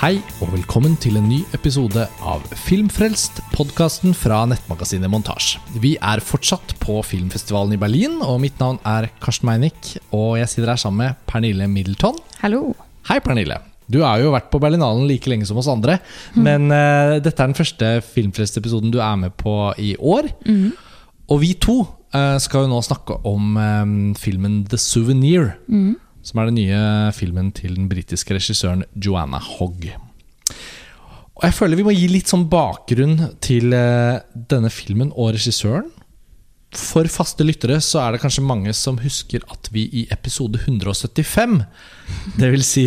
Hei og velkommen til en ny episode av Filmfrelst, podkasten fra nettmagasinet Montasj. Vi er fortsatt på filmfestivalen i Berlin, og mitt navn er Karsten Meinick. Og jeg sitter her sammen med Pernille Middleton. Hallo. Hei, Pernille. Du har jo vært på Berlinalen like lenge som oss andre, men uh, dette er den første Filmfrelst-episoden du er med på i år. Og vi to uh, skal jo nå snakke om um, filmen The Souvenir. Som er den nye filmen til den britiske regissøren Joanna Hogg. Og jeg føler vi må gi litt sånn bakgrunn til eh, denne filmen og regissøren. For faste lyttere så er det kanskje mange som husker at vi i episode 175, dvs. Si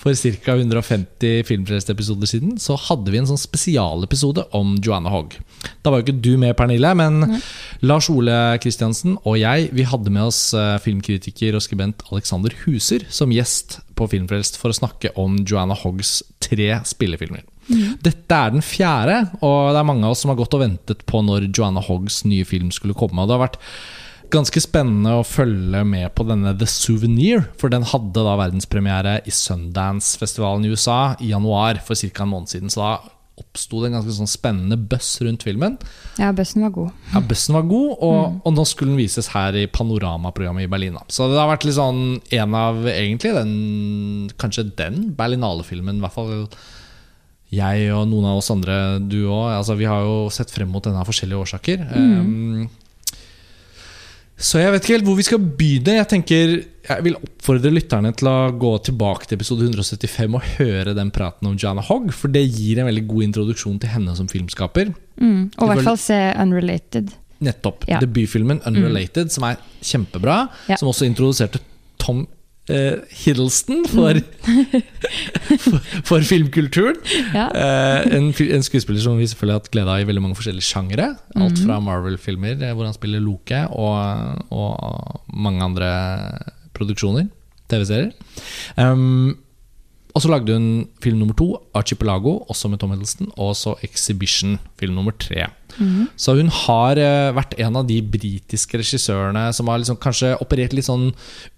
for ca. 150 Filmfrelst-episoder siden, så hadde vi en sånn spesialepisode om Joanna Hogg. Da var jo ikke du med, Pernille, men Lars Ole Kristiansen og jeg vi hadde med oss eh, filmkritiker og skribent Alexander Huser som gjest på Filmfrelst for å snakke om Joanna Hoggs tre spillefilmer. Dette er den fjerde, og det er mange av oss som har gått og ventet på når Joanna Hoggs nye film skulle komme. Og det har vært ganske spennende å følge med på denne The Souvenir, for den hadde da verdenspremiere i Sundance-festivalen i USA i januar for ca. en måned siden. Så da oppsto det en ganske sånn spennende buzz rundt filmen. Ja, bøssen var god. Ja, Bøssen var god, og, og nå skulle den vises her i Panorama-programmet i Berlin. Så det har vært litt sånn en av egentlig den Kanskje den Berlinale-filmen, i hvert fall jeg og noen av oss andre, du òg, altså, vi har jo sett frem mot denne av forskjellige årsaker. Um, så jeg vet ikke helt hvor vi skal begynne. Jeg tenker Jeg vil oppfordre lytterne til å gå tilbake til episode 175 og høre den praten om Jana Hogg, for det gir en veldig god introduksjon til henne som filmskaper. Mm. Og i hvert fall se Unrelated. Nettopp. Ja. Debutfilmen 'Unrelated', som er kjempebra. Ja. Som også introduserte Tom eh, Hiddleston for, for, for filmkulturen. Ja. Eh, en, en skuespiller som vi selvfølgelig har hatt glede av i veldig mange forskjellige sjangere. Alt fra Marvel-filmer, eh, hvor han spiller Loke, og, og mange andre produksjoner. TV-serier. Um, og så lagde hun film nummer to, 'Archipelago', også med Tom Hiddleston. Og så 'Exhibition', film nummer tre. Så hun har eh, vært en av de britiske regissørene som har liksom kanskje operert litt sånn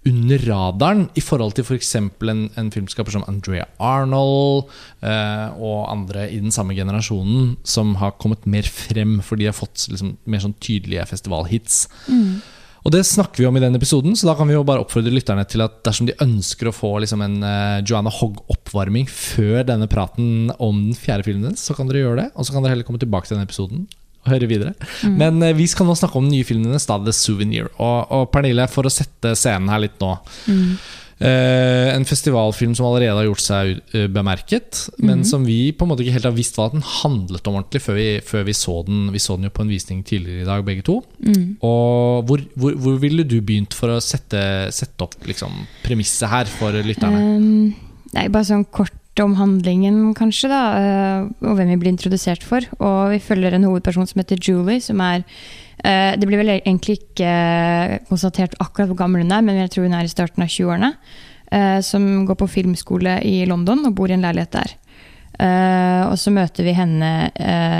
under radaren i forhold til f.eks. En, en filmskaper som Andrea Arnold eh, og andre i den samme generasjonen som har kommet mer frem fordi de har fått liksom, mer sånn tydelige festivalhits. Og det snakker vi om i den episoden, så da kan vi jo bare oppfordre lytterne til at dersom de ønsker å få liksom en eh, Joanna Hogg-oppvarming før denne praten om den fjerde filmen hennes, så kan dere gjøre det. Og så kan dere heller komme tilbake til den episoden og høre videre. Men eh, vi skal nå snakke om den nye filmen hennes, da, The Souvenir. Og, og Pernille, for å sette scenen her litt nå. Eh, en festivalfilm som allerede har gjort seg uh, bemerket, men som vi på en måte ikke helt har visst hva den handlet om ordentlig før vi, før vi så den. Vi så den jo på en visning tidligere i dag, begge to. Og hvor, hvor, hvor ville du begynt for å sette, sette opp liksom, premisset her for lytterne? Um, nei, bare sånn kort om handlingen, kanskje, da. eh, og hvem vi blir introdusert for. Og vi følger en hovedperson som heter Julie, som er eh, Det blir vel egentlig ikke konstatert akkurat hvor gammel hun er, men jeg tror hun er i starten av 20-årene. eh, som går på filmskole i London og bor i en leilighet der. Og så møter vi henne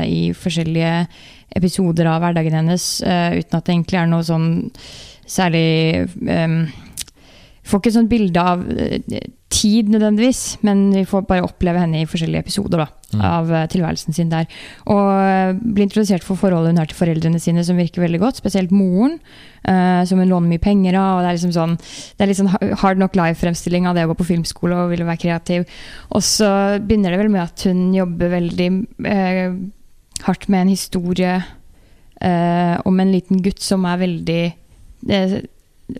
i forskjellige episoder av hverdagen hennes, uten at det egentlig er noe sånn særlig Får ikke et sånt bilde av tid nødvendigvis, men vi får bare oppleve henne i forskjellige episoder da, Mm. av eh, tilværelsen sin der. Og eh, blir introdusert for forholdet hun har til foreldrene sine, som virker veldig godt. Spesielt moren, uh, som hun låner mye penger av. og Det er liksom sånn, det er litt sånn hard nok live-fremstilling av det å gå på filmskole og ville være kreativ. Og så begynner det vel med at hun jobber veldig uh, hardt med en historie uh, om en liten gutt som er veldig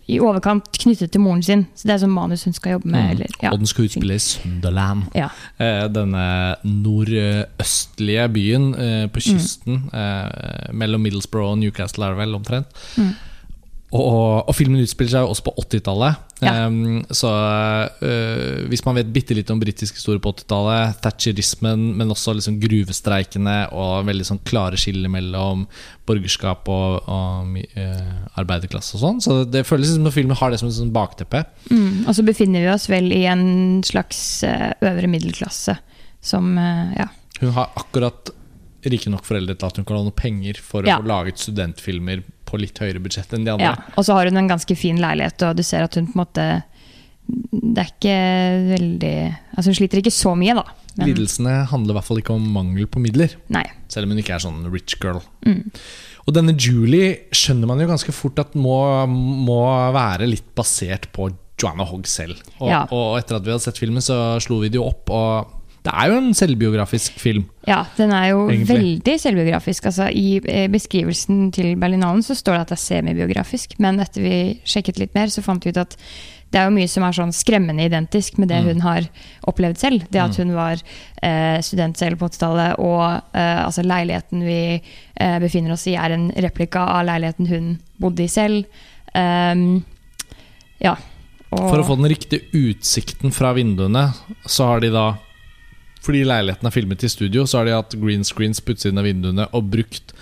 i overkant knyttet til moren sin. Så det er sånn manus hun skal jobbe med. Mm. Eller, ja. Og den skal utspille i Sunderland. Ja. Eh, denne nordøstlige byen eh, på kysten eh, mellom Middlesbrough og Newcastle er det vel omtrent. Mm. Og, og filmen utspiller seg jo også på 80-tallet. Ja. Um, så eh, hvis man vet bitte litt om britisk historie på 80-tallet, thatcherismen, men også liksom gruvestreikene og veldig sånn klare skiller mellom borgerskap og, og uh, arbeiderklasse og sånn. Så det føles som om filmen har det som et sånn bakteppe. Mm. Og så befinner vi oss vel i en slags eh, øvre middelklasse som uh, Ja. Hun har akkurat rike nok foreldre til at hun kan ha noe penger for å Ja. få laget studentfilmer på litt høyere budsjett enn de andre. ja. Og så har hun en ganske fin leilighet, og du ser at hun på en måte Det er ikke veldig Altså Hun sliter ikke så mye, da. Men- Lidelsene handler i hvert fall ikke om mangel på midler. Nei. Selv om hun ikke er sånn rich girl. Mm. Og denne Julie skjønner man jo ganske fort at må, må være litt basert på Joanna Hogg selv. Og, Ja. og etter at vi hadde sett filmen, så slo vi det jo opp. Og det er jo en selvbiografisk film. Ja, den er jo Egentlig. veldig selvbiografisk. Altså, I eh, beskrivelsen til Berlinalen så står det at det er semibiografisk, men etter vi sjekket litt mer, så fant vi ut at det er jo mye som er sånn skremmende identisk med det Mm. hun har opplevd selv. Det at Mm. hun var eh, student selv på 80-tallet, og eh, altså leiligheten vi eh, befinner oss i, er en replika av leiligheten hun bodde i selv. Um, ja. Og, For å få den riktige utsikten fra vinduene, så har de da Fordi leiligheten er filmet i studio, så har de hatt green screens på utsiden av vinduene og brukt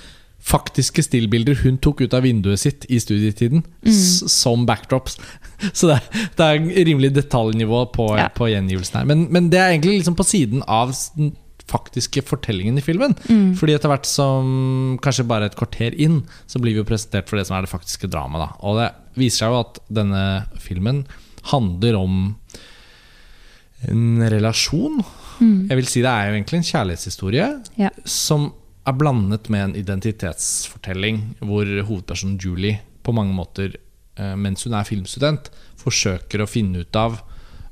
faktiske stillbilder hun tok ut av vinduet sitt i studietiden, mm. som backdrops. Så det, er- det er rimelig detaljnivå på, Ja. på gjengivelsen her. Men, men det er egentlig liksom på siden av den faktiske fortellingen i filmen. Mm. Fordi etter hvert som kanskje bare et kvarter inn, så blir vi jo presentert for det som er det faktiske dramaet. Og det viser seg jo at denne filmen handler om en relasjon. Mm. Jeg vil si det er jo egentlig en kjærlighetshistorie Ja. som er blandet med en identitetsfortelling, hvor hovedpersonen Julie på mange måter, eh, mens hun er filmstudent, forsøker å finne ut av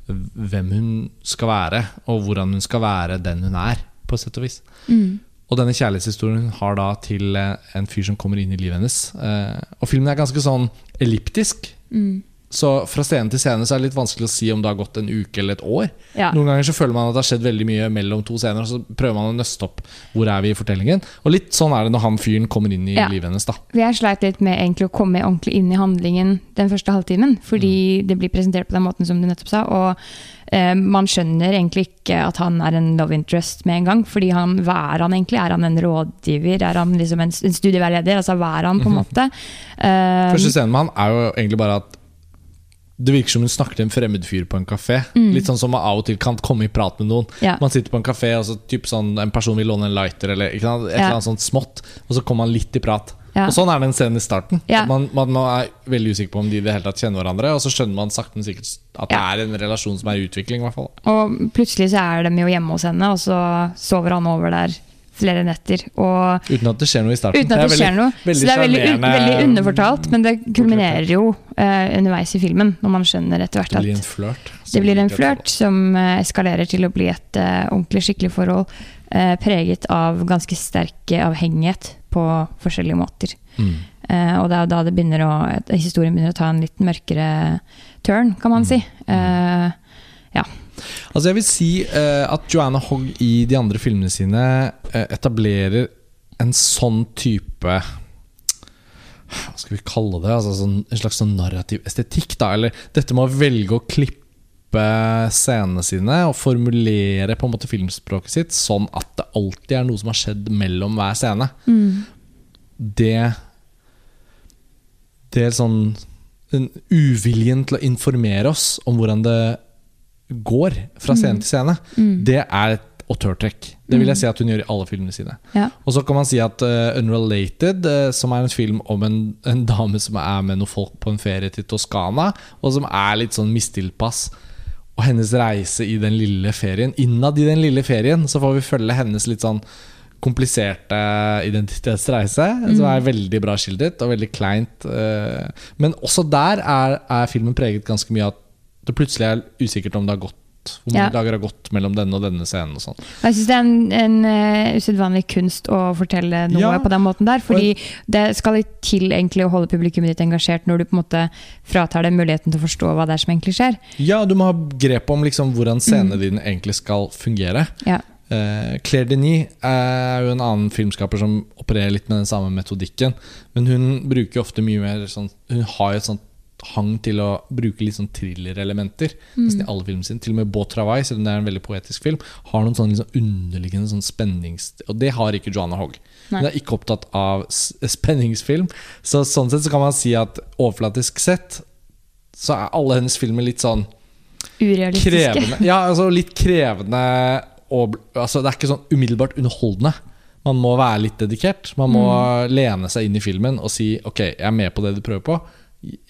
hvem hun skal være, og hvordan hun skal være den hun er, på et sett og vis. Mm. Og denne kjærlighetshistorien hun har da til eh, en fyr som kommer inn i livet hennes. Eh, Og filmen er ganske sånn elliptisk. Mm. Så fra scene til scene så er det litt vanskelig å si om det har gått en uke eller et år. Ja. Noen ganger så føler man at det har skjedd veldig mye mellom to scener, og så prøver man å nøste opp hvor er vi i fortellingen. Og litt sånn er det når han fyren kommer inn i Ja. livet hennes, da. Jeg sleit litt med egentlig å komme ordentlig inn i handlingen den første halvtimen. Fordi Mm. det blir presentert på den måten som du nettopp sa. Og eh, man skjønner egentlig ikke at han er en love interest med en gang. Fordi han, hva er han egentlig? Er han en rådgiver? Er han liksom en, en studieveileder? Altså hva er han, på en måte? Eh, Første scenen med han er jo egentlig bare at det virker som hun snakker til en fremmed fyr på en kafé. Litt sånn som man av og til kan komme i prat med noen. Mm. Ja. Man sitter på en kafé, og så typ sånn, en person vil låne en lighter, eller et eller annet sånt smått, og så kommer man litt i prat. Ja. Og sånn er den scenen i starten. Man, man, man er veldig usikker på om de i det hele tatt kjenner hverandre, og så skjønner man sakte, men sikkert at det er en relasjon som er i utvikling. i Og plutselig så er de jo hjemme hos henne, og så sover han over der flere netter. Og Uten at det skjer noe i starten. Uten at det, det skjer noe. veldig så det er veldig, sjarmerende- veldig underfortalt, men det kulminerer jo uh, underveis i filmen, når man skjønner etter hvert Det at blir en flørt. det blir en flørt som uh, eskalerer til å bli et uh, ordentlig skikkelig forhold, eh, preget av ganske sterk avhengighet på forskjellige måter. Mm. Eh, og det er da det begynner å, historien begynner å ta en litt mørkere turn, kan man si. Mm. Altså jeg vil si uh, at Joanna Hogg i de andre filmene sine uh, etablerer en sånn type Hva skal vi kalle det? Altså sånn, en slags sånn narrativ estetikk. Da. Eller dette med å velge å klippe scenene sine og formulere på en måte filmspråket sitt sånn at det alltid er noe som har skjedd mellom hver scene. Det Det er sånn den uviljen til å informere oss om hvordan det går fra scene til scene, det er et autørtrekk. Det vil jeg si at hun gjør i alle filmene sine. ja. Og så kan man si at uh, Unrelated, uh, som er en film om en, en dame som er med noen folk på en ferie til Toskana, og som er litt sånn mistilpass, og hennes reise i den lille ferien Innad i den lille ferien så får vi følge hennes litt sånn kompliserte identitetsreise, som er veldig bra skildret og veldig kleint. eh, Men også der er, er filmen preget ganske mye av at det plutselig er usikkert om det har gått hvor mange Ja. dager har gått mellom denne og denne scenen. og sånn Jeg syns det er en, en uh, usedvanlig kunst å fortelle noe Ja. på den måten der. Fordi det skal litt til egentlig å holde publikummet ditt engasjert når du på en måte fratar dem muligheten til å forstå hva det er som egentlig skjer. Ja, du må ha grep om liksom hvordan scenene dine egentlig skal fungere. Ja. Uh, Claire Denis er jo en annen filmskaper som opererer litt med den samme metodikken. Men hun bruker ofte mye mer sånn Hun har jo et sånt hang til å bruke litt sånn thriller-elementer. Nesten i alle filmene sine. Til og med Beau Travail, selv om det er en veldig poetisk film, har noen sånn liksom underliggende sånn spennings... Og det har ikke Joanna Hogg. Nei. Hun er ikke opptatt av spenningsfilm. Så sånn sett så kan man si at overflatisk sett så er alle hennes filmer litt sånn Urealistiske. krevende. Ja, altså litt krevende og, altså, Det er ikke sånn umiddelbart underholdende. Man må være litt dedikert. Man må lene seg inn i filmen og si Ok, jeg er med på det du prøver på.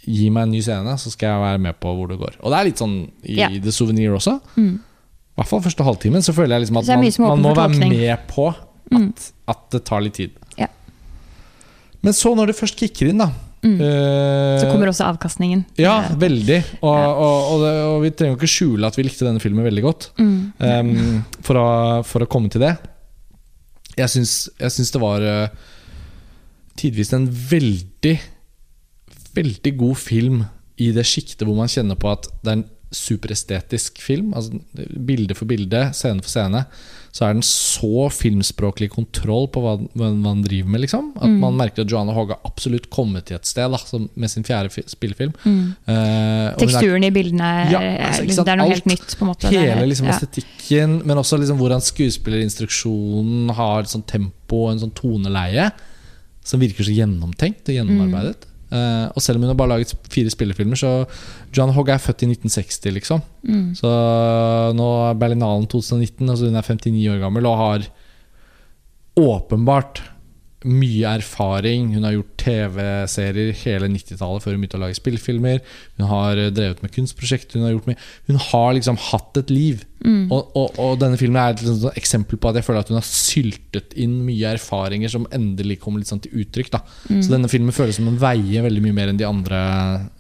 Gi meg en ny scene, så skal jeg være med på hvor det går. Og det er litt sånn i yeah. The Souvenir også. Mm. I hvert fall første halvtimen så føler jeg liksom at man, man må være med på at, at det tar litt tid. Ja. Men så, når det først kicker inn, da Mm. eh, Så kommer også avkastningen. Ja, Eh, veldig. Og, og, og, det, og vi trenger jo ikke skjule at vi likte denne filmen veldig godt. Mm. Um, for, å, for å komme til det. Jeg syns, jeg syns det var uh, tidvis en veldig, veldig god film i det sjiktet hvor man kjenner på at det er en superestetisk film. Altså Bilde for bilde, scene for scene. Så er den så filmspråklig kontroll på hva, hva man driver med, liksom. At Mm. man merker at Joanna Hogg har absolutt kommet til et sted da, som- med sin fjerde fi- spillefilm. Mm. Uh, Teksturen er i bildene er, Ja, altså, liksom, Det er noe helt nytt. på en måte Hele liksom ja. estetikken, men også liksom hvordan skuespillerinstruksjonen har et sånt tempo og en sånn toneleie som virker så gjennomtenkt og gjennomarbeidet. Eh, og selv om hun har bare laget fire spillefilmer, så John Hogg er født i 1960, liksom. Mm. Så nå er Berlinalen 2019, altså hun er 59 år gammel og har åpenbart mye erfaring. Hun har gjort TV-serier hele 90-tallet før hun begynte å lage spillfilmer. Hun har eh, drevet med kunstprosjekter. Hun har, gjort mye. Hun har liksom hatt et liv. Mm. Og, og, og denne filmen er et eksempel på at jeg føler at hun har syltet inn mye erfaringer som endelig kommer litt sånn til uttrykk. Mm. Så denne filmen føles som den veier veldig mye mer enn de andre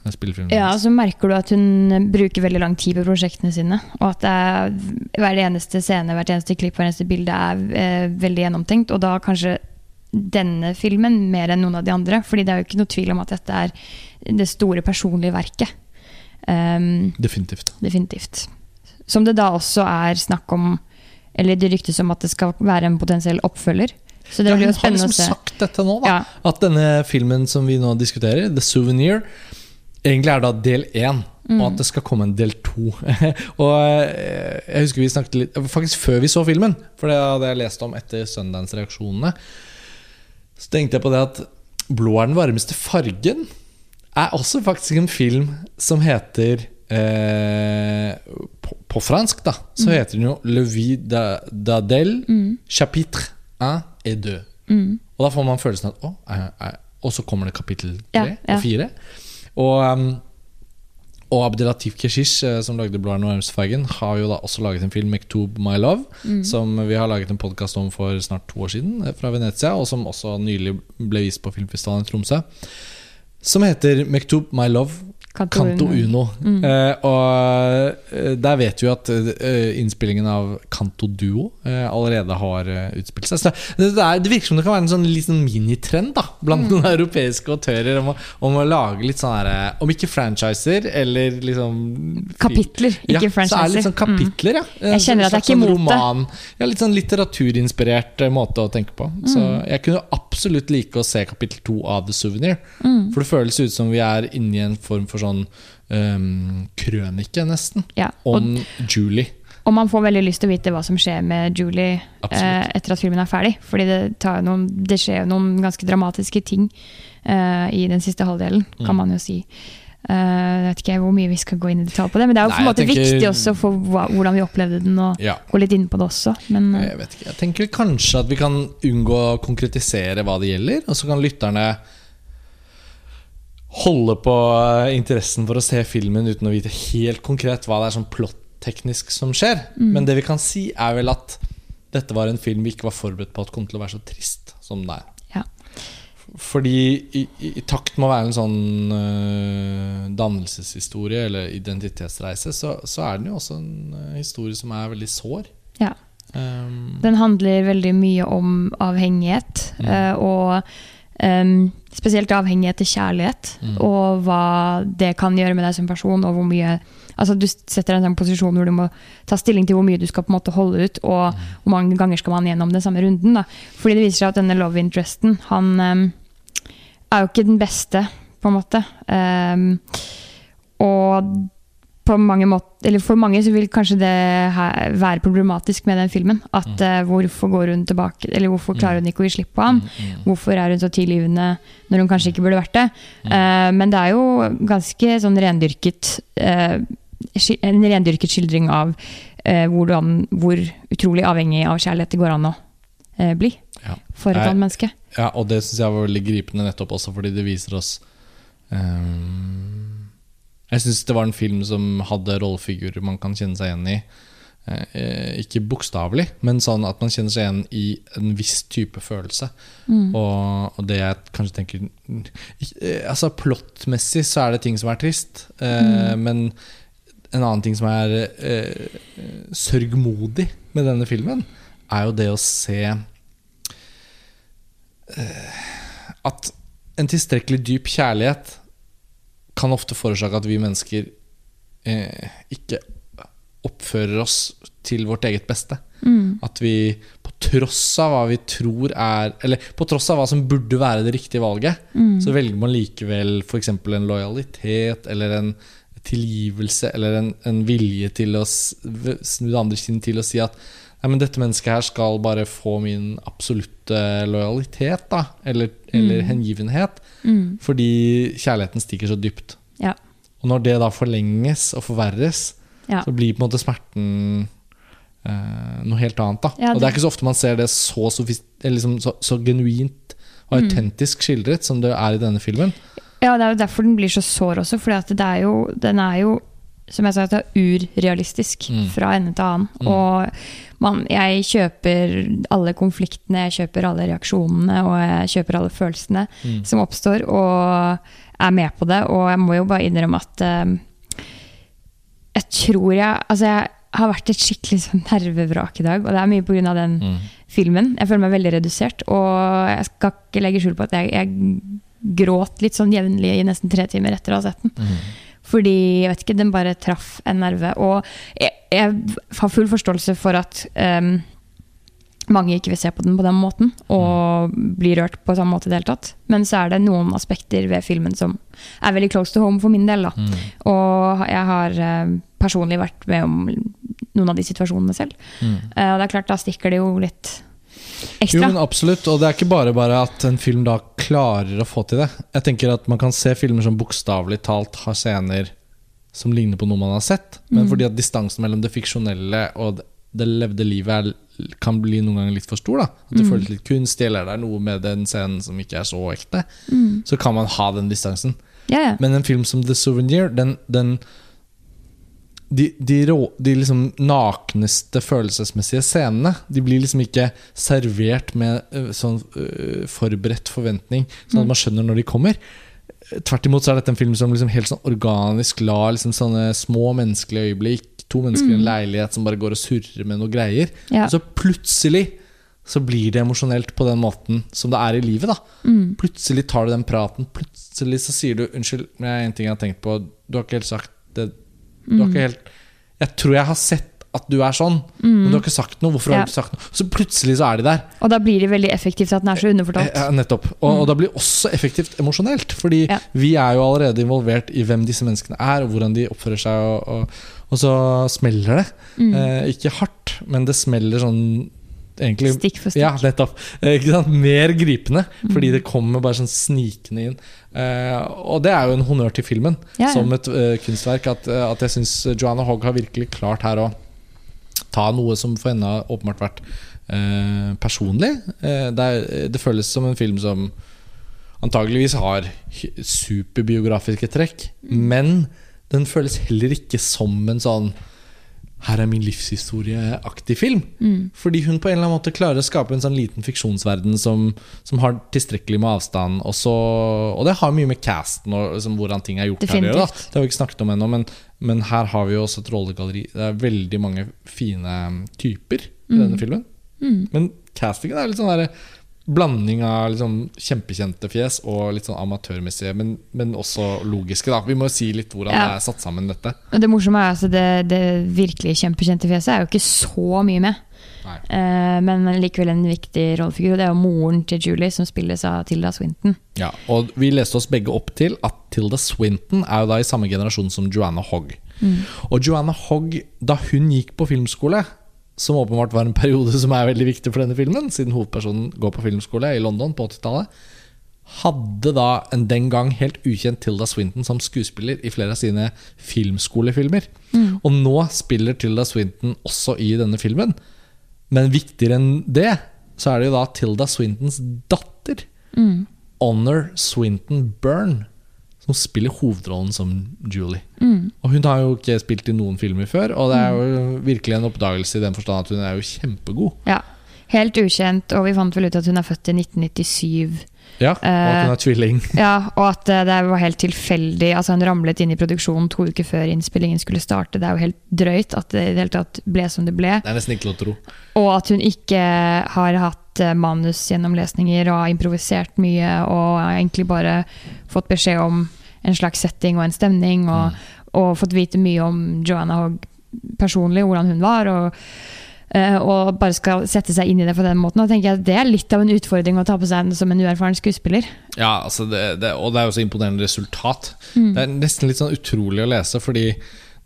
eh, spillefilmene. Ja, så merker du at hun bruker veldig lang tid på prosjektene sine. Og at er, hver eneste scene, hvert eneste klipp, hvert eneste bilde er eh, veldig gjennomtenkt. Og da kanskje denne filmen mer enn noen av de andre. Fordi det er jo ikke noe tvil om at dette er det store personlige verket. Um, Definitivt. definitivt. Som det da også er snakk om Eller det ryktes om at det skal være en potensiell oppfølger. Så det Ja, blir jo spennende liksom å se. sagt dette nå, da. Ja, At denne filmen som vi nå diskuterer, The Souvenir, egentlig er da del én. Mm. Og at det skal komme en del to. og eh, jeg husker vi snakket litt Faktisk før vi så filmen, for det hadde jeg lest om etter Sundance-reaksjonene. Så tenkte jeg på det at 'Blå er den varmeste fargen' er også faktisk en film som heter eh, på, på fransk, da, så heter den jo 'Le vie da- mm. chapitre 1 et 2'. mm, Og da får man følelsen at å, er, er, Og så kommer det kapittel Ja, ja. og fire. Og, um, og Abdelatif Keshish, eh, som lagde 'Blå er noe fargen', har jo da også laget en film, 'Mektub My Love', mm. som vi har laget en podkast om for snart to år siden, eh, fra Venezia, og som også nylig ble vist på filmfestivalen i Tromsø. Som heter 'Mektub My Love'. Kanto Kanto Uno. Mm. Eh, og eh, der vet vi at eh, innspillingen av Kanto Duo allerede har utspilt seg. Så det, det, er, det virker som det kan være en sånn liten minitrend da blant Mm. europeiske autører om om å lage litt sånn her Om ikke franchiser, eller liksom Kapitler, ja, franchiser. Så er det litt sånn kapitler, ja. Jeg kjenner at jeg er ikke sånn imot det. roman, Ja, Litt sånn litteraturinspirert måte å tenke på. Så Mm. jeg kunne absolutt like å se kapittel to av The Souvenir. Mm. For det føles ut som vi er inne i en form for sånn um, krønike, nesten, Ja, og, om Julie. og man får veldig lyst til å vite hva som skjer med Julie eh, etter at filmen er ferdig. Fordi det, tar noen, det skjer jo noen ganske dramatiske ting eh, i den siste halvdelen, Mm. kan man jo si. Eh, jeg vet ikke hvor mye vi skal gå inn i detalj på det, men det er jo på en måte tenker- viktig også for hvordan vi opplevde den, og Ja. gå litt inn på det også. Men eh, Jeg vet ikke, jeg tenker kanskje at vi kan unngå å konkretisere hva det gjelder, og så kan lytterne holde på eh, interessen for å se filmen uten å vite helt konkret hva det er sånn plotteknisk som skjer. Mm. Men det vi kan si, er vel at dette var en film vi ikke var forberedt på at kom til å være så trist som den er. Fordi i, i, i takt med å være en sånn uh, dannelseshistorie eller identitetsreise, så, så er den jo også en uh, historie som er veldig sår. ja. Um, Den handler veldig mye om avhengighet, Mm. uh, og em, spesielt avhengighet til kjærlighet. Mm. Og hva det kan gjøre med deg som person, og hvor mye Altså Du setter deg i en sånn posisjon hvor du må ta stilling til hvor mye du skal på en måte holde ut, og Mm. hvor mange ganger skal man gjennom den samme runden. da Fordi det viser seg at denne love interesten, han um, er jo ikke den beste, på en måte. Um, og mange måter, eller for mange så vil kanskje det være problematisk med den filmen. At Mm. uh, hvorfor går hun tilbake, eller hvorfor klarer hun ikke å gi slipp på ham? mm, Hvorfor er hun så tilgivende når hun kanskje ikke burde vært det? Mm. Uh, men det er jo ganske sånn rendyrket uh, En rendyrket skildring av hvordan, hvor utrolig avhengig av kjærlighet det går an å bli Ja. for et annet menneske. Ja, og det syns jeg var veldig gripende nettopp også fordi det viser oss ehm, Jeg syns det var en film som hadde rollefigurer man kan kjenne seg igjen i. eh, Ikke bokstavelig, men sånn at man kjenner seg igjen i en viss type følelse. Mm. Og, og det jeg kanskje tenker eh, Altså Plottmessig så er det ting som er trist, eh, Mm. men en annen ting som er eh, sørgmodig med denne filmen, er jo det å se eh, at en tilstrekkelig dyp kjærlighet kan ofte forårsake at vi mennesker eh, ikke oppfører oss til vårt eget beste. Mm. At vi på tross av hva vi tror er Eller på tross av hva som burde være det riktige valget, Mm. så velger man likevel f.eks. en lojalitet eller en tilgivelse eller en, en vilje til å snu det andre kinnet til å si at Nei, men dette mennesket her skal bare få min absolutte lojalitet, da. Eller, eller Mm. hengivenhet. Mm. Fordi kjærligheten stikker så dypt. Ja. Og når det da forlenges og forverres, Ja. så blir på en måte smerten eh, noe helt annet. da Ja, Og det det- er ikke så ofte man ser det så, liksom så, så genuint og Mm. autentisk skildret som det er i denne filmen. Ja, det er jo derfor den blir så sår også, er jo, den er jo som jeg sa, det er urrealistisk Mm. fra ende til annen. Mm. Og man, jeg kjøper alle konfliktene, jeg kjøper alle reaksjonene og jeg kjøper alle følelsene Mm. som oppstår, og er med på det. Og jeg må jo bare innrømme at eh, jeg tror jeg Altså, jeg har vært et skikkelig sånn nervevrak i dag, og det er mye pga. den Mm. filmen. Jeg føler meg veldig redusert, og jeg skal ikke legge skjul på at jeg, jeg gråt litt sånn jevnlig i nesten tre timer etter å ha sett den. Fordi jeg vet ikke, den bare traff en nerve. Og jeg, jeg har full forståelse for at um, mange ikke vil se på den på den måten og bli rørt på samme måte i det hele tatt. Men så er det noen aspekter ved filmen som er veldig close to home for min del. Mm. Og jeg har eh, personlig vært med om noen av de situasjonene selv. Mm. Eh, og det er klart, da stikker det jo litt Jo, men absolutt. Og det er ikke bare bare at en film da klarer å få til det. Jeg tenker at Man kan se filmer som bokstavelig talt har scener som ligner på noe man har sett, men Mm. fordi at distansen mellom det fiksjonelle og det- levde livet er, kan bli noen ganger litt for stor. da At det Mm. føles litt kunstig, eller det er noe med den scenen som ikke er så ekte. Mm. Så kan man ha den distansen. Ja. Men en film som The Souvenir, den, den de, de, rå, de liksom nakneste følelsesmessige scenene De blir liksom ikke servert med øh, sånn øh, forberedt forventning, sånn at Mm. man skjønner når de kommer. Tvert imot så er dette en film som liksom helt sånn organisk lar liksom sånne små menneskelige øyeblikk To mennesker i en Mm. leilighet som bare går og surrer med noe greier. ja. Og så plutselig så blir det emosjonelt på den måten som det er i livet. da Mm. Plutselig tar du den praten. Plutselig så sier du 'unnskyld, det er en ting jeg har tenkt på'. Du har ikke helt sagt det Du har Mm. ikke helt Jeg tror jeg har sett at du er sånn, men du har ikke sagt noe. Hvorfor Ja. har du ikke sagt noe? Så plutselig så er de der. Og da blir det veldig effektivt at den er så underfortalt. Eh, Ja, nettopp. Og, og da blir det også effektivt emosjonelt. Fordi Ja. vi er jo allerede involvert i hvem disse menneskene er, og hvordan de oppfører seg. Og, og, og så smeller det. Mm. Eh, ikke hardt, men det smeller sånn egentlig Stikk for stikk. Ja, nettopp. Eh? Mer gripende, Mm. fordi det kommer bare sånn snikende inn. Uh, og det er jo en honnør til filmen Ja, ja. som et uh, kunstverk. At, at jeg syns Joanna Hogg har virkelig klart her å ta noe som for henne har åpenbart vært uh, personlig. Det, er, det føles som en film som antageligvis har superbiografiske trekk, Mm. men den føles heller ikke som en sånn her er min livshistorie-aktig film. Mm. Fordi hun på en eller annen måte klarer å skape en sånn liten fiksjonsverden som, som har tilstrekkelig med avstand. Og, så, og det har mye med casten og liksom, hvordan ting er gjort her å gjøre. Det har vi ikke snakket om ennå, men, men her har vi jo også et rollegalleri. Det er veldig mange fine typer i Mm. denne filmen. Mm. Men castingen er litt sånn der blanding av liksom kjempekjente fjes og litt sånn amatørmessige, men, men også logiske. da Vi må jo si litt hvordan Ja. det er satt sammen, dette. Det morsomme er altså det, det virkelig kjempekjente fjeset er jo ikke så mye med. Eh, men likevel en viktig rollefigur. Og det er jo moren til Julie, som spilles av Tilda Swinton. Ja, og vi leste oss begge opp til at Tilda Swinton er jo da i samme generasjon som Joanna Hogg. Og Joanna Hogg, da hun gikk på filmskole, som åpenbart var en periode som er veldig viktig for denne filmen, siden hovedpersonen går på filmskole i London på 80-tallet, hadde da en den gang helt ukjent Tilda Swinton som skuespiller i flere av sine filmskolefilmer. Og nå spiller Tilda Swinton også i denne filmen. Men viktigere enn det, så er det jo da Tilda Swintons datter. Mm. Honor Swinton Byrne, som spiller hovedrollen som Julie. Mm. Og hun har jo ikke spilt i noen filmer før, og det er jo virkelig en oppdagelse i den forstand at hun er jo kjempegod. Ja. Helt ukjent, og vi fant vel ut at hun er født i 1997. Ja, Og at hun er tvilling. Ja, og at eh, det var helt tilfeldig. Altså Hun ramlet inn i produksjonen to uker før innspillingen skulle starte. Det er jo helt drøyt at det i det hele tatt ble som det ble. Det er nesten ikke til å tro. Og at hun ikke har hatt eh, manusgjennomlesninger og har improvisert mye og har egentlig bare fått beskjed om en slags setting og en stemning, og, og fått vite mye om Joanna Hogg personlig, hvordan hun var. og eh, og bare skal sette seg inn i det på den måten. Og tenker jeg at Det er litt av en utfordring å ta på seg som en uerfaren skuespiller. Ja, altså det, det, og det er jo så imponerende resultat. Mm. Det er nesten litt sånn utrolig å lese, fordi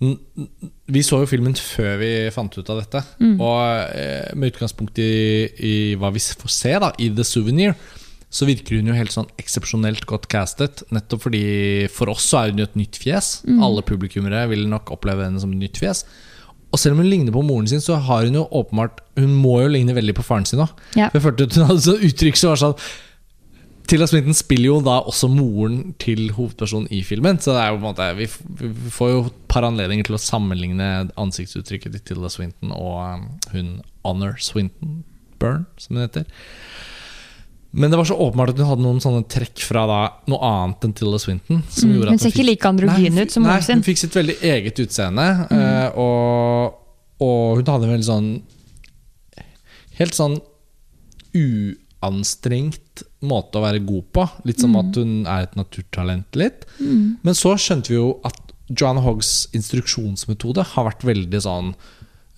vi så jo filmen før vi fant ut av dette. Mm. Og eh, med utgangspunkt i, i hva vi får se da i The Souvenir, så virker hun jo helt sånn eksepsjonelt godt castet. Nettopp fordi for oss så er hun jo et nytt fjes. Mm. Alle publikummere vil nok oppleve henne som et nytt fjes. Og selv om hun ligner på moren sin, så har hun jo åpenbart Hun må jo ligne veldig på faren sin òg. Ja. Jeg følte at hun hadde sånn uttrykk som var sånn Tilda Swinton spiller jo da også moren til hovedpersonen i filmen. Så det er jo på en måte vi, vi får jo et par anledninger til å sammenligne ansiktsuttrykket til Tilda Swinton og um, hun Honor Swinton Byrne, som hun heter. Men det var så åpenbart at hun hadde noen sånne trekk fra da noe annet enn Tilda Swinton. Som Mm, hun ser ikke like androgyn Nei, ut som moren sin. Hun fikk sitt veldig eget utseende. eh, og, og hun hadde en veldig sånn Helt sånn uanstrengt måte å være god på. Litt som at hun er et naturtalent litt. Men så skjønte vi jo at Joanna Hoggs instruksjonsmetode har vært veldig sånn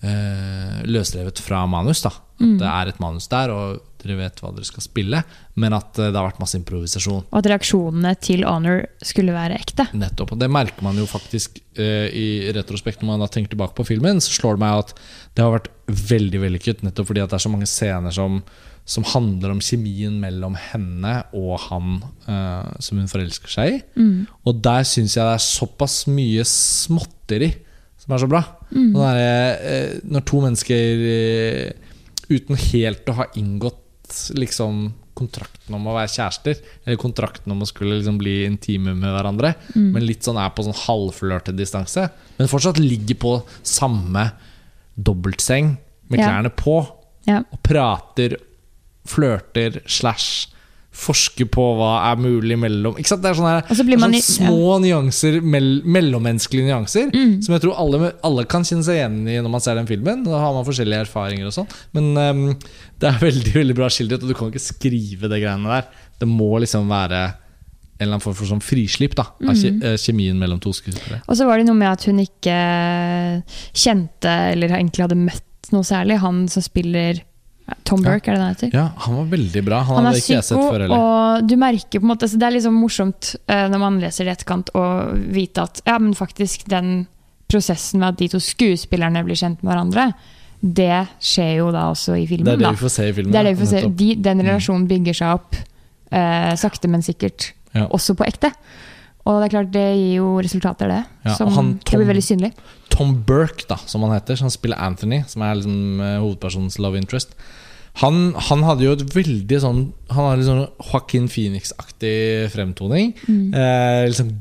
eh, løsrevet fra manus. da At Det er et manus der, og dere vet hva dere skal spille. Men at eh, det har vært masse improvisasjon. Og at reaksjonene til Honor skulle være ekte. Nettopp, og Det merker man jo faktisk eh, i retrospekt når man da tenker tilbake på filmen. Så slår det meg at det har vært veldig vellykket, nettopp fordi det er så mange scener som, som handler om kjemien mellom henne og han eh, som hun forelsker seg i. Og der syns jeg det er såpass mye småtteri som er så bra. Mm. er, eh, når to mennesker uten helt å ha inngått liksom kontrakten om å være kjærester, eller kontrakten om å skulle liksom bli intime med hverandre, men litt sånn er på sånn halvflørtet distanse, men fortsatt ligger på samme dobbeltseng med Ja. klærne på, Ja. og prater, flørter, slash forsker på hva er mulig mellom Ikke sant? Det er sånne, her- man sånne små små nyanser, mell, mellommenneskelige nyanser, Mm. som jeg tror alle, alle kan kjenne seg igjen i når man ser den filmen. Da har man forskjellige erfaringer og sånn. Men um, det er veldig veldig bra skildret, og du kan ikke skrive det greiene der. Det må liksom være en eller annen form for sånn frislipp da av Mm. eh, kjemien mellom to skuespillere. Og så var det noe med at hun ikke kjente, eller egentlig hadde møtt noe særlig, han som spiller Tom Ja. Burke, er det det han heter? Ja, han var veldig bra. Han, Han er psyko, og du merker på en måte så Det er liksom morsomt uh, når man leser det i etterkant, å vite at ja, men faktisk den prosessen med at de to skuespillerne blir kjent med hverandre, det skjer jo da også i filmen. Det er det vi får se i filmen. Det er det vi får se. De, den relasjonen bygger seg opp uh, sakte, men sikkert, Ja. også på ekte. Og det er klart, det gir jo resultater, det. Ja, som han, Tom, det blir veldig synlig. Tom Burke, da, som han heter, som spiller Anthony, som er liksom eh, hovedpersonens love interest. Han, han hadde jo et veldig sånn Han har litt sånn Joaquin Phoenix-aktig fremtoning. Mm. Eh, liksom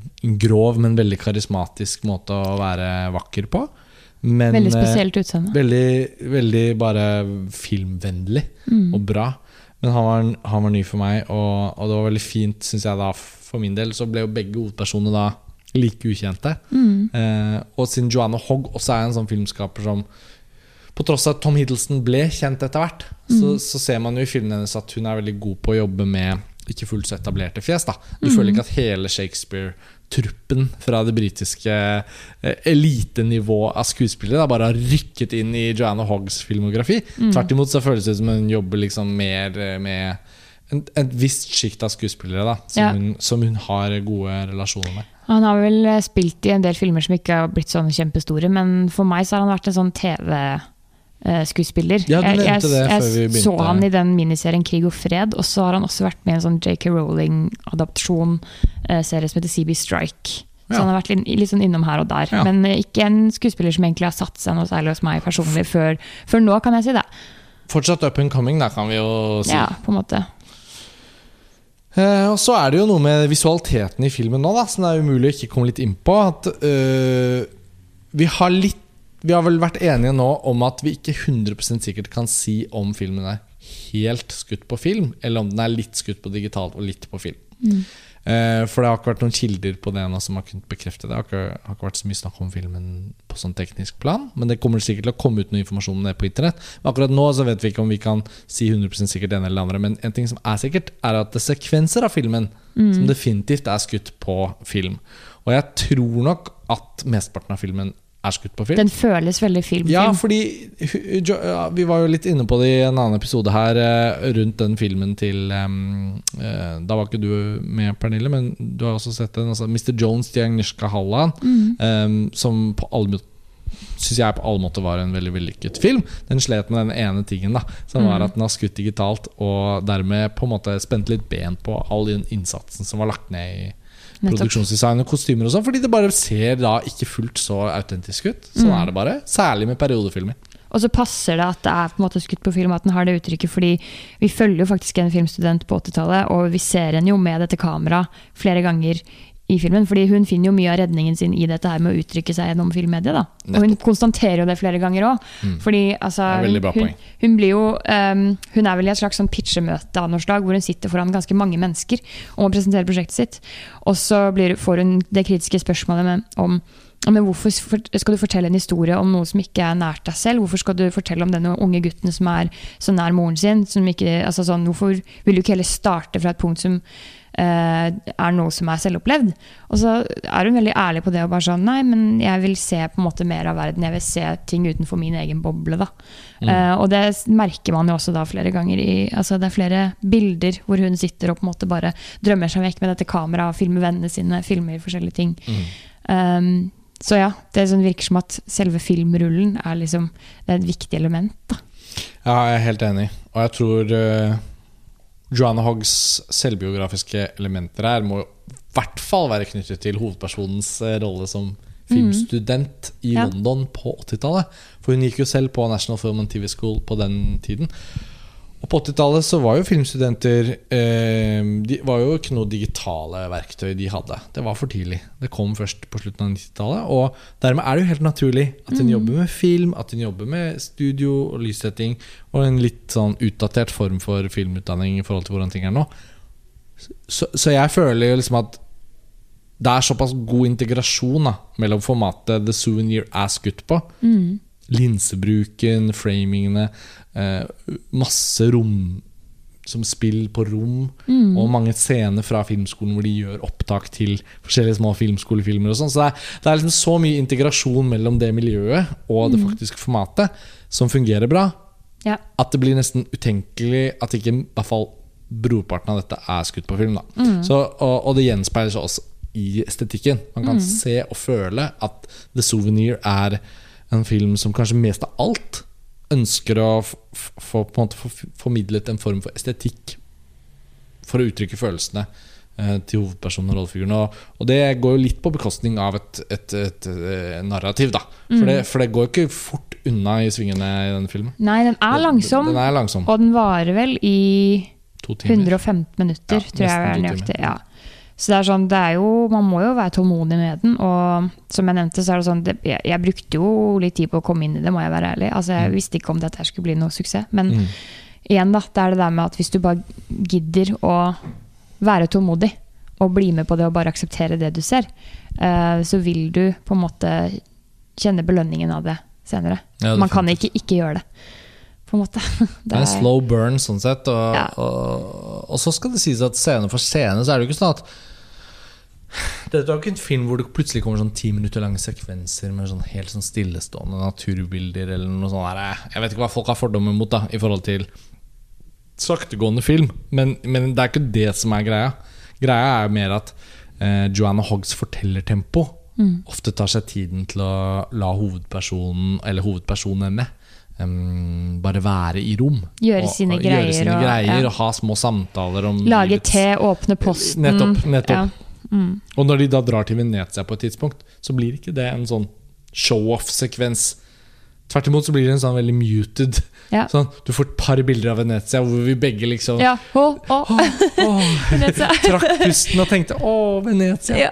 grov, men veldig karismatisk måte å være vakker på. Men, Veldig eh, spesielt utseende. Veldig, veldig bare filmvennlig Mm. og bra. Men han var, han var ny for meg, og, og det var veldig fint, syns jeg da, for min del. Så ble jo begge hovedpersonene da like ukjente. Mm. Eh, og siden Joanna Hogg også er en sånn filmskaper som På tross av at Tom Hiddleston ble kjent etter hvert, så, så ser man jo i filmen hennes at hun er veldig god på å jobbe med ikke fullt så etablerte fjes. da Du føler ikke at hele Shakespeare-truppen fra det britiske eh, elitenivået av skuespillere da, bare har rykket inn i Joanna Hoggs filmografi. Tvert imot så føles det som hun jobber liksom mer eh, med en, et visst sjikt av skuespillere da som, Ja. hun, som hun har gode relasjoner med. Han har vel eh, spilt i en del filmer som ikke har blitt sånn kjempestore, men for meg så har han vært en sånn TV-skuespiller. Ja, du jeg jeg begynte. så han i den miniserien 'Krig og fred', og så har han også vært med i en sånn JK Rowling-adaptasjon-serie som heter CB Strike. Så Ja. han har vært litt, litt sånn innom her og der. Ja. Men eh, ikke en skuespiller som egentlig har satt seg noe særlig hos meg personlig før, før nå, kan jeg si det. Fortsatt up and coming, da, kan vi jo si. Ja, på en måte. Eh, og så er det jo noe med visualiteten i filmen nå, da, som det er umulig å ikke komme litt inn på. At uh, vi har litt Vi har vel vært enige nå om at vi ikke 100% sikkert kan si om filmen er helt skutt på film, eller om den er litt skutt på digitalt og litt på film. Eh, for det har ikke vært noen kilder på det ennå som har kunnet bekrefte det. Det har ikke, har ikke vært så mye snakk om filmen på sånn teknisk plan, men det kommer sikkert til å komme ut noe informasjon om det på internett. Men akkurat nå så vet vi ikke om vi kan si 100 sikkert det ene eller det andre. Men en ting som er sikkert, er at det er sekvenser av filmen som definitivt er skutt på film. Og jeg tror nok at mesteparten av filmen er skutt på film. Den føles veldig filmfilm. Ja, fordi Vi var jo litt inne på det i en annen episode her eh, rundt den filmen til eh, Da var ikke du med, Pernille, men du har også sett den. Altså, Mr. Jones til Agnieszka Halland, em, som på alle Syns jeg på alle måter var en veldig vellykket film. Den slet med den ene tingen, da som var at den har skutt digitalt, og dermed på en måte spent litt ben på all den innsatsen som var lagt ned i. produksjonsdesign og kostymer og sånn, fordi det bare ser da ikke fullt så autentisk ut. Sånn er det bare. Særlig med periodefilmer. Og så passer det at det er på en måte skutt på film, at den har det uttrykket, fordi vi følger jo faktisk en filmstudent på 80-tallet, og vi ser henne jo med dette kameraet flere ganger i filmen, fordi hun finner jo mye av redningen sin i dette her med å uttrykke seg gjennom filmmediet. da. Og hun konstaterer jo det flere ganger òg. Fordi altså, hun, hun blir jo ehm, Hun er vel i et slags sånn pitchemøte av noe slag, hvor hun sitter foran ganske mange mennesker og må presentere prosjektet sitt. Og så blir, får hun det kritiske spørsmålet med, om men hvorfor skal du fortelle en historie om noe som ikke er nært deg selv? Hvorfor skal du fortelle om denne unge gutten som er så nær moren sin? Som ikke, altså sånn, hvorfor vil du ikke heller starte fra et punkt som er noe som er selvopplevd? Og så er hun veldig ærlig på det og bare sånn Nei, men jeg vil se på en måte mer av verden. Jeg vil se ting utenfor min egen boble, da. Eh, og det merker man jo også da flere ganger i Altså det er flere bilder hvor hun sitter og på en måte bare drømmer seg vekk med dette kameraet, filmer vennene sine, filmer forskjellige ting. Um, så ja, det sånn virker som at selve filmrullen er liksom Det er et viktig element. da. Ja, jeg er helt enig. Og jeg tror uh, Joanna Hoggs selvbiografiske elementer her må i hvert fall være knyttet til hovedpersonens eh, rolle som filmstudent i Ja. London på 80-tallet. For hun gikk jo selv på National Film and TV School på den tiden. Og på 80-tallet så var jo filmstudenter eh, De var jo ikke noe digitale verktøy de hadde. Det var for tidlig. Det kom først på slutten av 90-tallet. Og dermed er det jo helt naturlig at hun jobber med film, at en jobber med studio og lyssetting, og en litt sånn utdatert form for filmutdanning i forhold til hvordan ting er nå. Så, så jeg føler jo liksom at det er såpass god integrasjon da, mellom formatet The Souvenir er skutt på. Linsebruken, framingene, eh, masse rom som spill på rom, og mange scener fra filmskolen hvor de gjør opptak til forskjellige små filmskolefilmer. og sånn Så det er, det er liksom så mye integrasjon mellom det miljøet og det faktiske formatet som fungerer bra, Ja. at det blir nesten utenkelig at ikke i hvert fall brorparten av dette er skutt på film. Da. Så, og, og det gjenspeiler seg også i estetikken. Man kan se og føle at The Souvenir er en film som kanskje mest av alt ønsker å få på en måte formidlet en form for estetikk for å uttrykke følelsene eh, til hovedpersonen og rollefiguren. Og, og det går jo litt på bekostning av et, et, et, et narrativ, da. For, det, for det går ikke fort unna i svingene i denne filmen. Nei, den er langsom, Den, den er langsom. og den varer vel i To 115 minutter, Ja, tror jeg er nøyaktig. Ja. Så det er sånn, det er jo, man må jo være tålmodig med den. Og som jeg nevnte, så er det sånn det, jeg, jeg brukte jo litt tid på å komme inn i det, må jeg være ærlig. Altså, Jeg visste ikke om dette skulle bli noe suksess. Men Mm. igjen, da, det er det der med at hvis du bare gidder å være tålmodig og bli med på det og bare akseptere det du ser, uh, så vil du på en måte kjenne belønningen av det senere. Ja, Man kan ikke ikke gjøre det, på en måte. Det er en slow burn sånn sett. Og, Ja. og, og så skal det sies at scene for scene så er det jo ikke sånn at Dette er jo ikke en film hvor det plutselig kommer sånn ti minutter lange sekvenser med sånn helt sånn stillestående naturbilder eller noe sånt. Der. Jeg vet ikke hva folk har fordommer mot da i forhold til saktegående film, men, men det er ikke det som er greia. Greia er mer at eh, Joanna Hoggs fortellertempo ofte tar seg tiden til å la hovedpersonen, eller hovedpersonene, Um, bare være i rom. Gjøre Og- sine og greier Gjøre sine og- greier ja. og ha små samtaler om Lage te, åpne posten. Nettopp. nettopp. Ja. Mm. Og når de da drar til Venezia på et tidspunkt, så blir ikke det en sånn show-off-sekvens. Tvert imot så blir det en sånn veldig muted Ja. sånn, Du får et par bilder av Venezia hvor vi begge liksom Ja. Å, å, Venezia. trakk pusten og tenkte 'Å, Venezia'. Ja.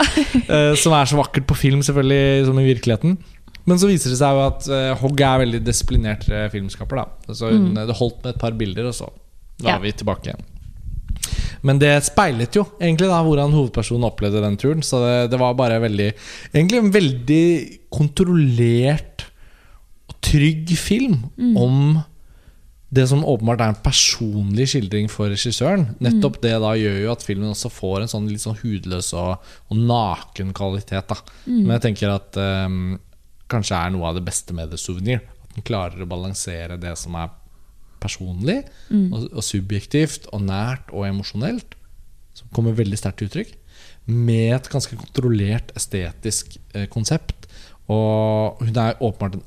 uh, som er så vakkert på film, selvfølgelig, som i virkeligheten. Men så viser det seg jo at uh, Hogg er veldig disiplinert eh, filmskaper. da Så hun, Det holdt med et par bilder, og så var vi tilbake igjen. Men det speilet jo egentlig da hvordan hovedpersonen opplevde den turen. Så det, det var bare veldig Egentlig en veldig kontrollert og trygg film om det som åpenbart er en personlig skildring for regissøren. Nettopp det da gjør jo at filmen også får en sånn litt sånn hudløs og, og naken kvalitet. da Men jeg tenker at um, kanskje er noe av det beste med The Souvenir. At den klarer å balansere det som er personlig og, og subjektivt og nært og emosjonelt, som kommer veldig sterkt til uttrykk, med et ganske kontrollert estetisk eh, konsept. Og hun er åpenbart en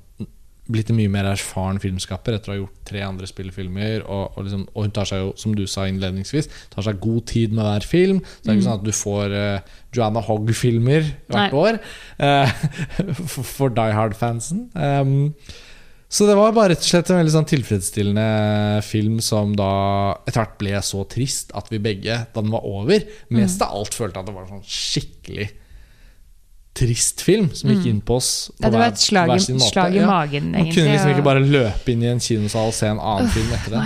blitt en mye mer erfaren filmskaper etter å ha gjort tre andre spillefilmer. Og, og, liksom, og hun tar seg jo, som du sa innledningsvis, tar seg god tid med hver film. Så det er ikke sånn at du får eh, Joanna Hogg-filmer hvert Nei. år for, for Die Hard-fansen. Um, så det var bare rett og slett en veldig sånn tilfredsstillende film som da etter hvert ble så trist at vi begge, da den var over, mest av alt følte at det var en sånn skikkelig trist film som gikk inn på oss. på Ja, det var et slag, hver sin måte. slag i Ja. magen, Man egentlig. kunne liksom ikke bare løpe inn i en kinosal og se en annen film etter det.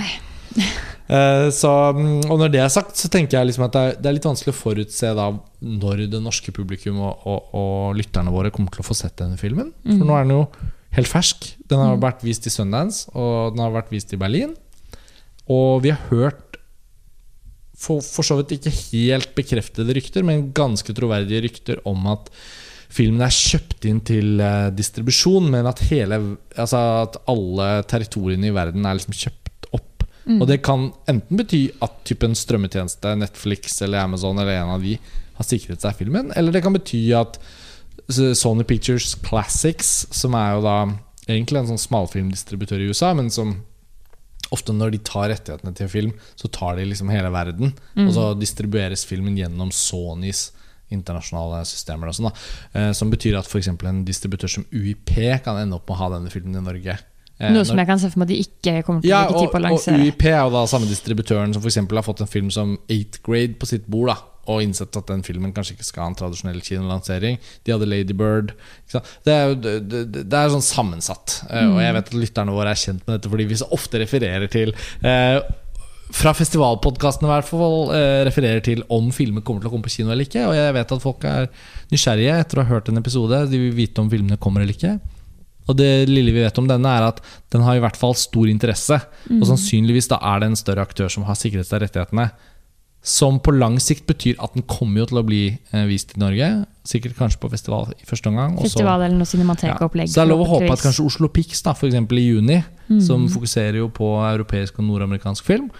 Eh, så, mm, og når det er sagt, så tenker jeg liksom at det er, det er litt vanskelig å forutse da når det norske publikum og, og, og lytterne våre kommer til å få sett denne filmen. For nå er den jo helt fersk. Den har vært vist i Sundance, og den har vært vist i Berlin. Og vi har hørt for, for så vidt ikke helt bekreftede rykter, men ganske troverdige rykter om at filmen er kjøpt inn til eh, distribusjon, men at, hele, altså at alle territoriene i verden er liksom kjøpt opp. Og det kan enten bety at typen strømmetjeneste, Netflix eller Amazon eller en av de har sikret seg filmen, eller det kan bety at Sony Pictures Classics, som er jo da egentlig en sånn smalfilmdistributør i USA, men som ofte når de tar rettighetene til en film, så tar de liksom hele verden. Og så distribueres filmen gjennom Sonys internasjonale systemer. Da eh, Som betyr at f.eks. en distributør som UiP kan ende opp med å ha denne filmen i Norge. Eh, Noe når- som jeg kan se for meg at de ikke kommer til å ja, bruke tid på å og. UiP er jo da samme distributøren som f.eks. har fått en film som 8th Grade på sitt bord. da Og innsett at den filmen kanskje ikke skal ha en tradisjonell kinolansering. De hadde Ladybird. Det er jo det, det, er sånn sammensatt. Mm. Og jeg vet at lytterne våre er kjent med dette fordi vi så ofte refererer til eh, fra festivalpodkastene i hvert fall eh, refererer til om filmer kommer til å komme på kino eller ikke. Og jeg vet at folk er nysgjerrige etter å ha hørt en episode. De vil vite om filmene kommer eller ikke. Og det lille vi vet om denne, er at den har i hvert fall stor interesse. Og sannsynligvis da er det en større aktør som har sikret seg rettighetene. Som på lang sikt betyr at den kommer jo til å bli eh, vist i Norge. Sikkert kanskje på festival i første omgang. Festival eller noe ja. cinematekopplegg. Så det er lov å håpe at kanskje Oslo Pix i juni, som fokuserer jo på europeisk og nordamerikansk film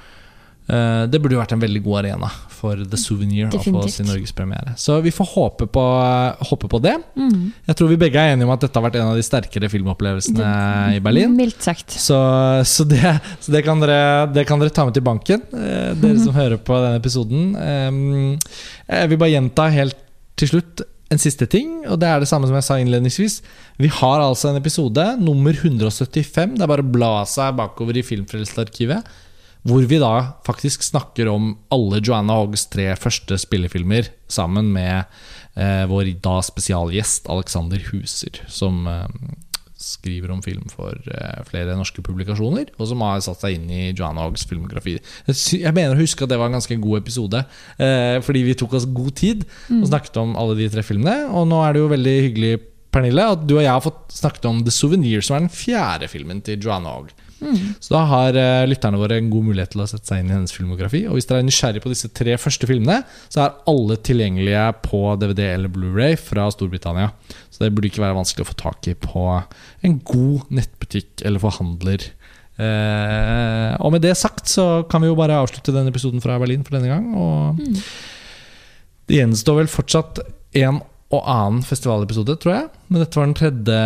Det burde jo vært en veldig god arena for The Souvenir å få sin norgespremiere. Så vi får håpe på, håpe på det. Mm. Jeg tror vi begge er enige om at dette har vært en av de sterkere filmopplevelsene i Berlin. Mildt sagt. Så, så, det, så det, kan dere, det kan dere ta med til banken, eh, dere som hører på denne episoden. Um, jeg vil bare gjenta helt til slutt en siste ting, og det er det samme som jeg sa innledningsvis. Vi har altså en episode, nummer 175. Det er bare å bla seg bakover i Filmfrelst-arkivet. Hvor vi da faktisk snakker om alle Joanna Hoggs tre første spillefilmer sammen med eh, vår da spesialgjest Alexander Huser, som eh, skriver om film for eh, flere norske publikasjoner, og som har satt seg inn i Joanna Hoggs filmografi. Jeg, mener å huske at det var en ganske god episode, eh, fordi vi tok oss god tid og snakket om alle de tre filmene. Og nå er det jo veldig hyggelig, Pernille, at du og jeg har fått snakket om The Souvenir, som er den fjerde filmen til Joanna Hogg. Så da har eh, lytterne våre en god mulighet til å sette seg inn i hennes filmografi. Og hvis dere er nysgjerrig på disse tre første filmene, så er alle tilgjengelige på DVD eller Blu-ray fra Storbritannia. Så det burde ikke være vanskelig å få tak i på en god nettbutikk eller forhandler. Eh, og med det sagt så kan vi jo bare avslutte denne episoden fra Berlin for denne gang. Og det gjenstår vel fortsatt en og annen festivalepisode, tror jeg. Men dette var den tredje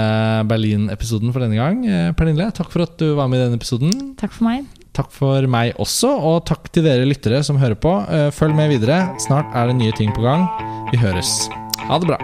Berlin-episoden for denne gang. Eh, Pernille, takk for at du var med i denne episoden. Takk for meg. Takk for meg også, og takk til dere lyttere som hører på. Eh, Følg med videre. Snart er det nye ting på gang. Vi høres. Ha det bra.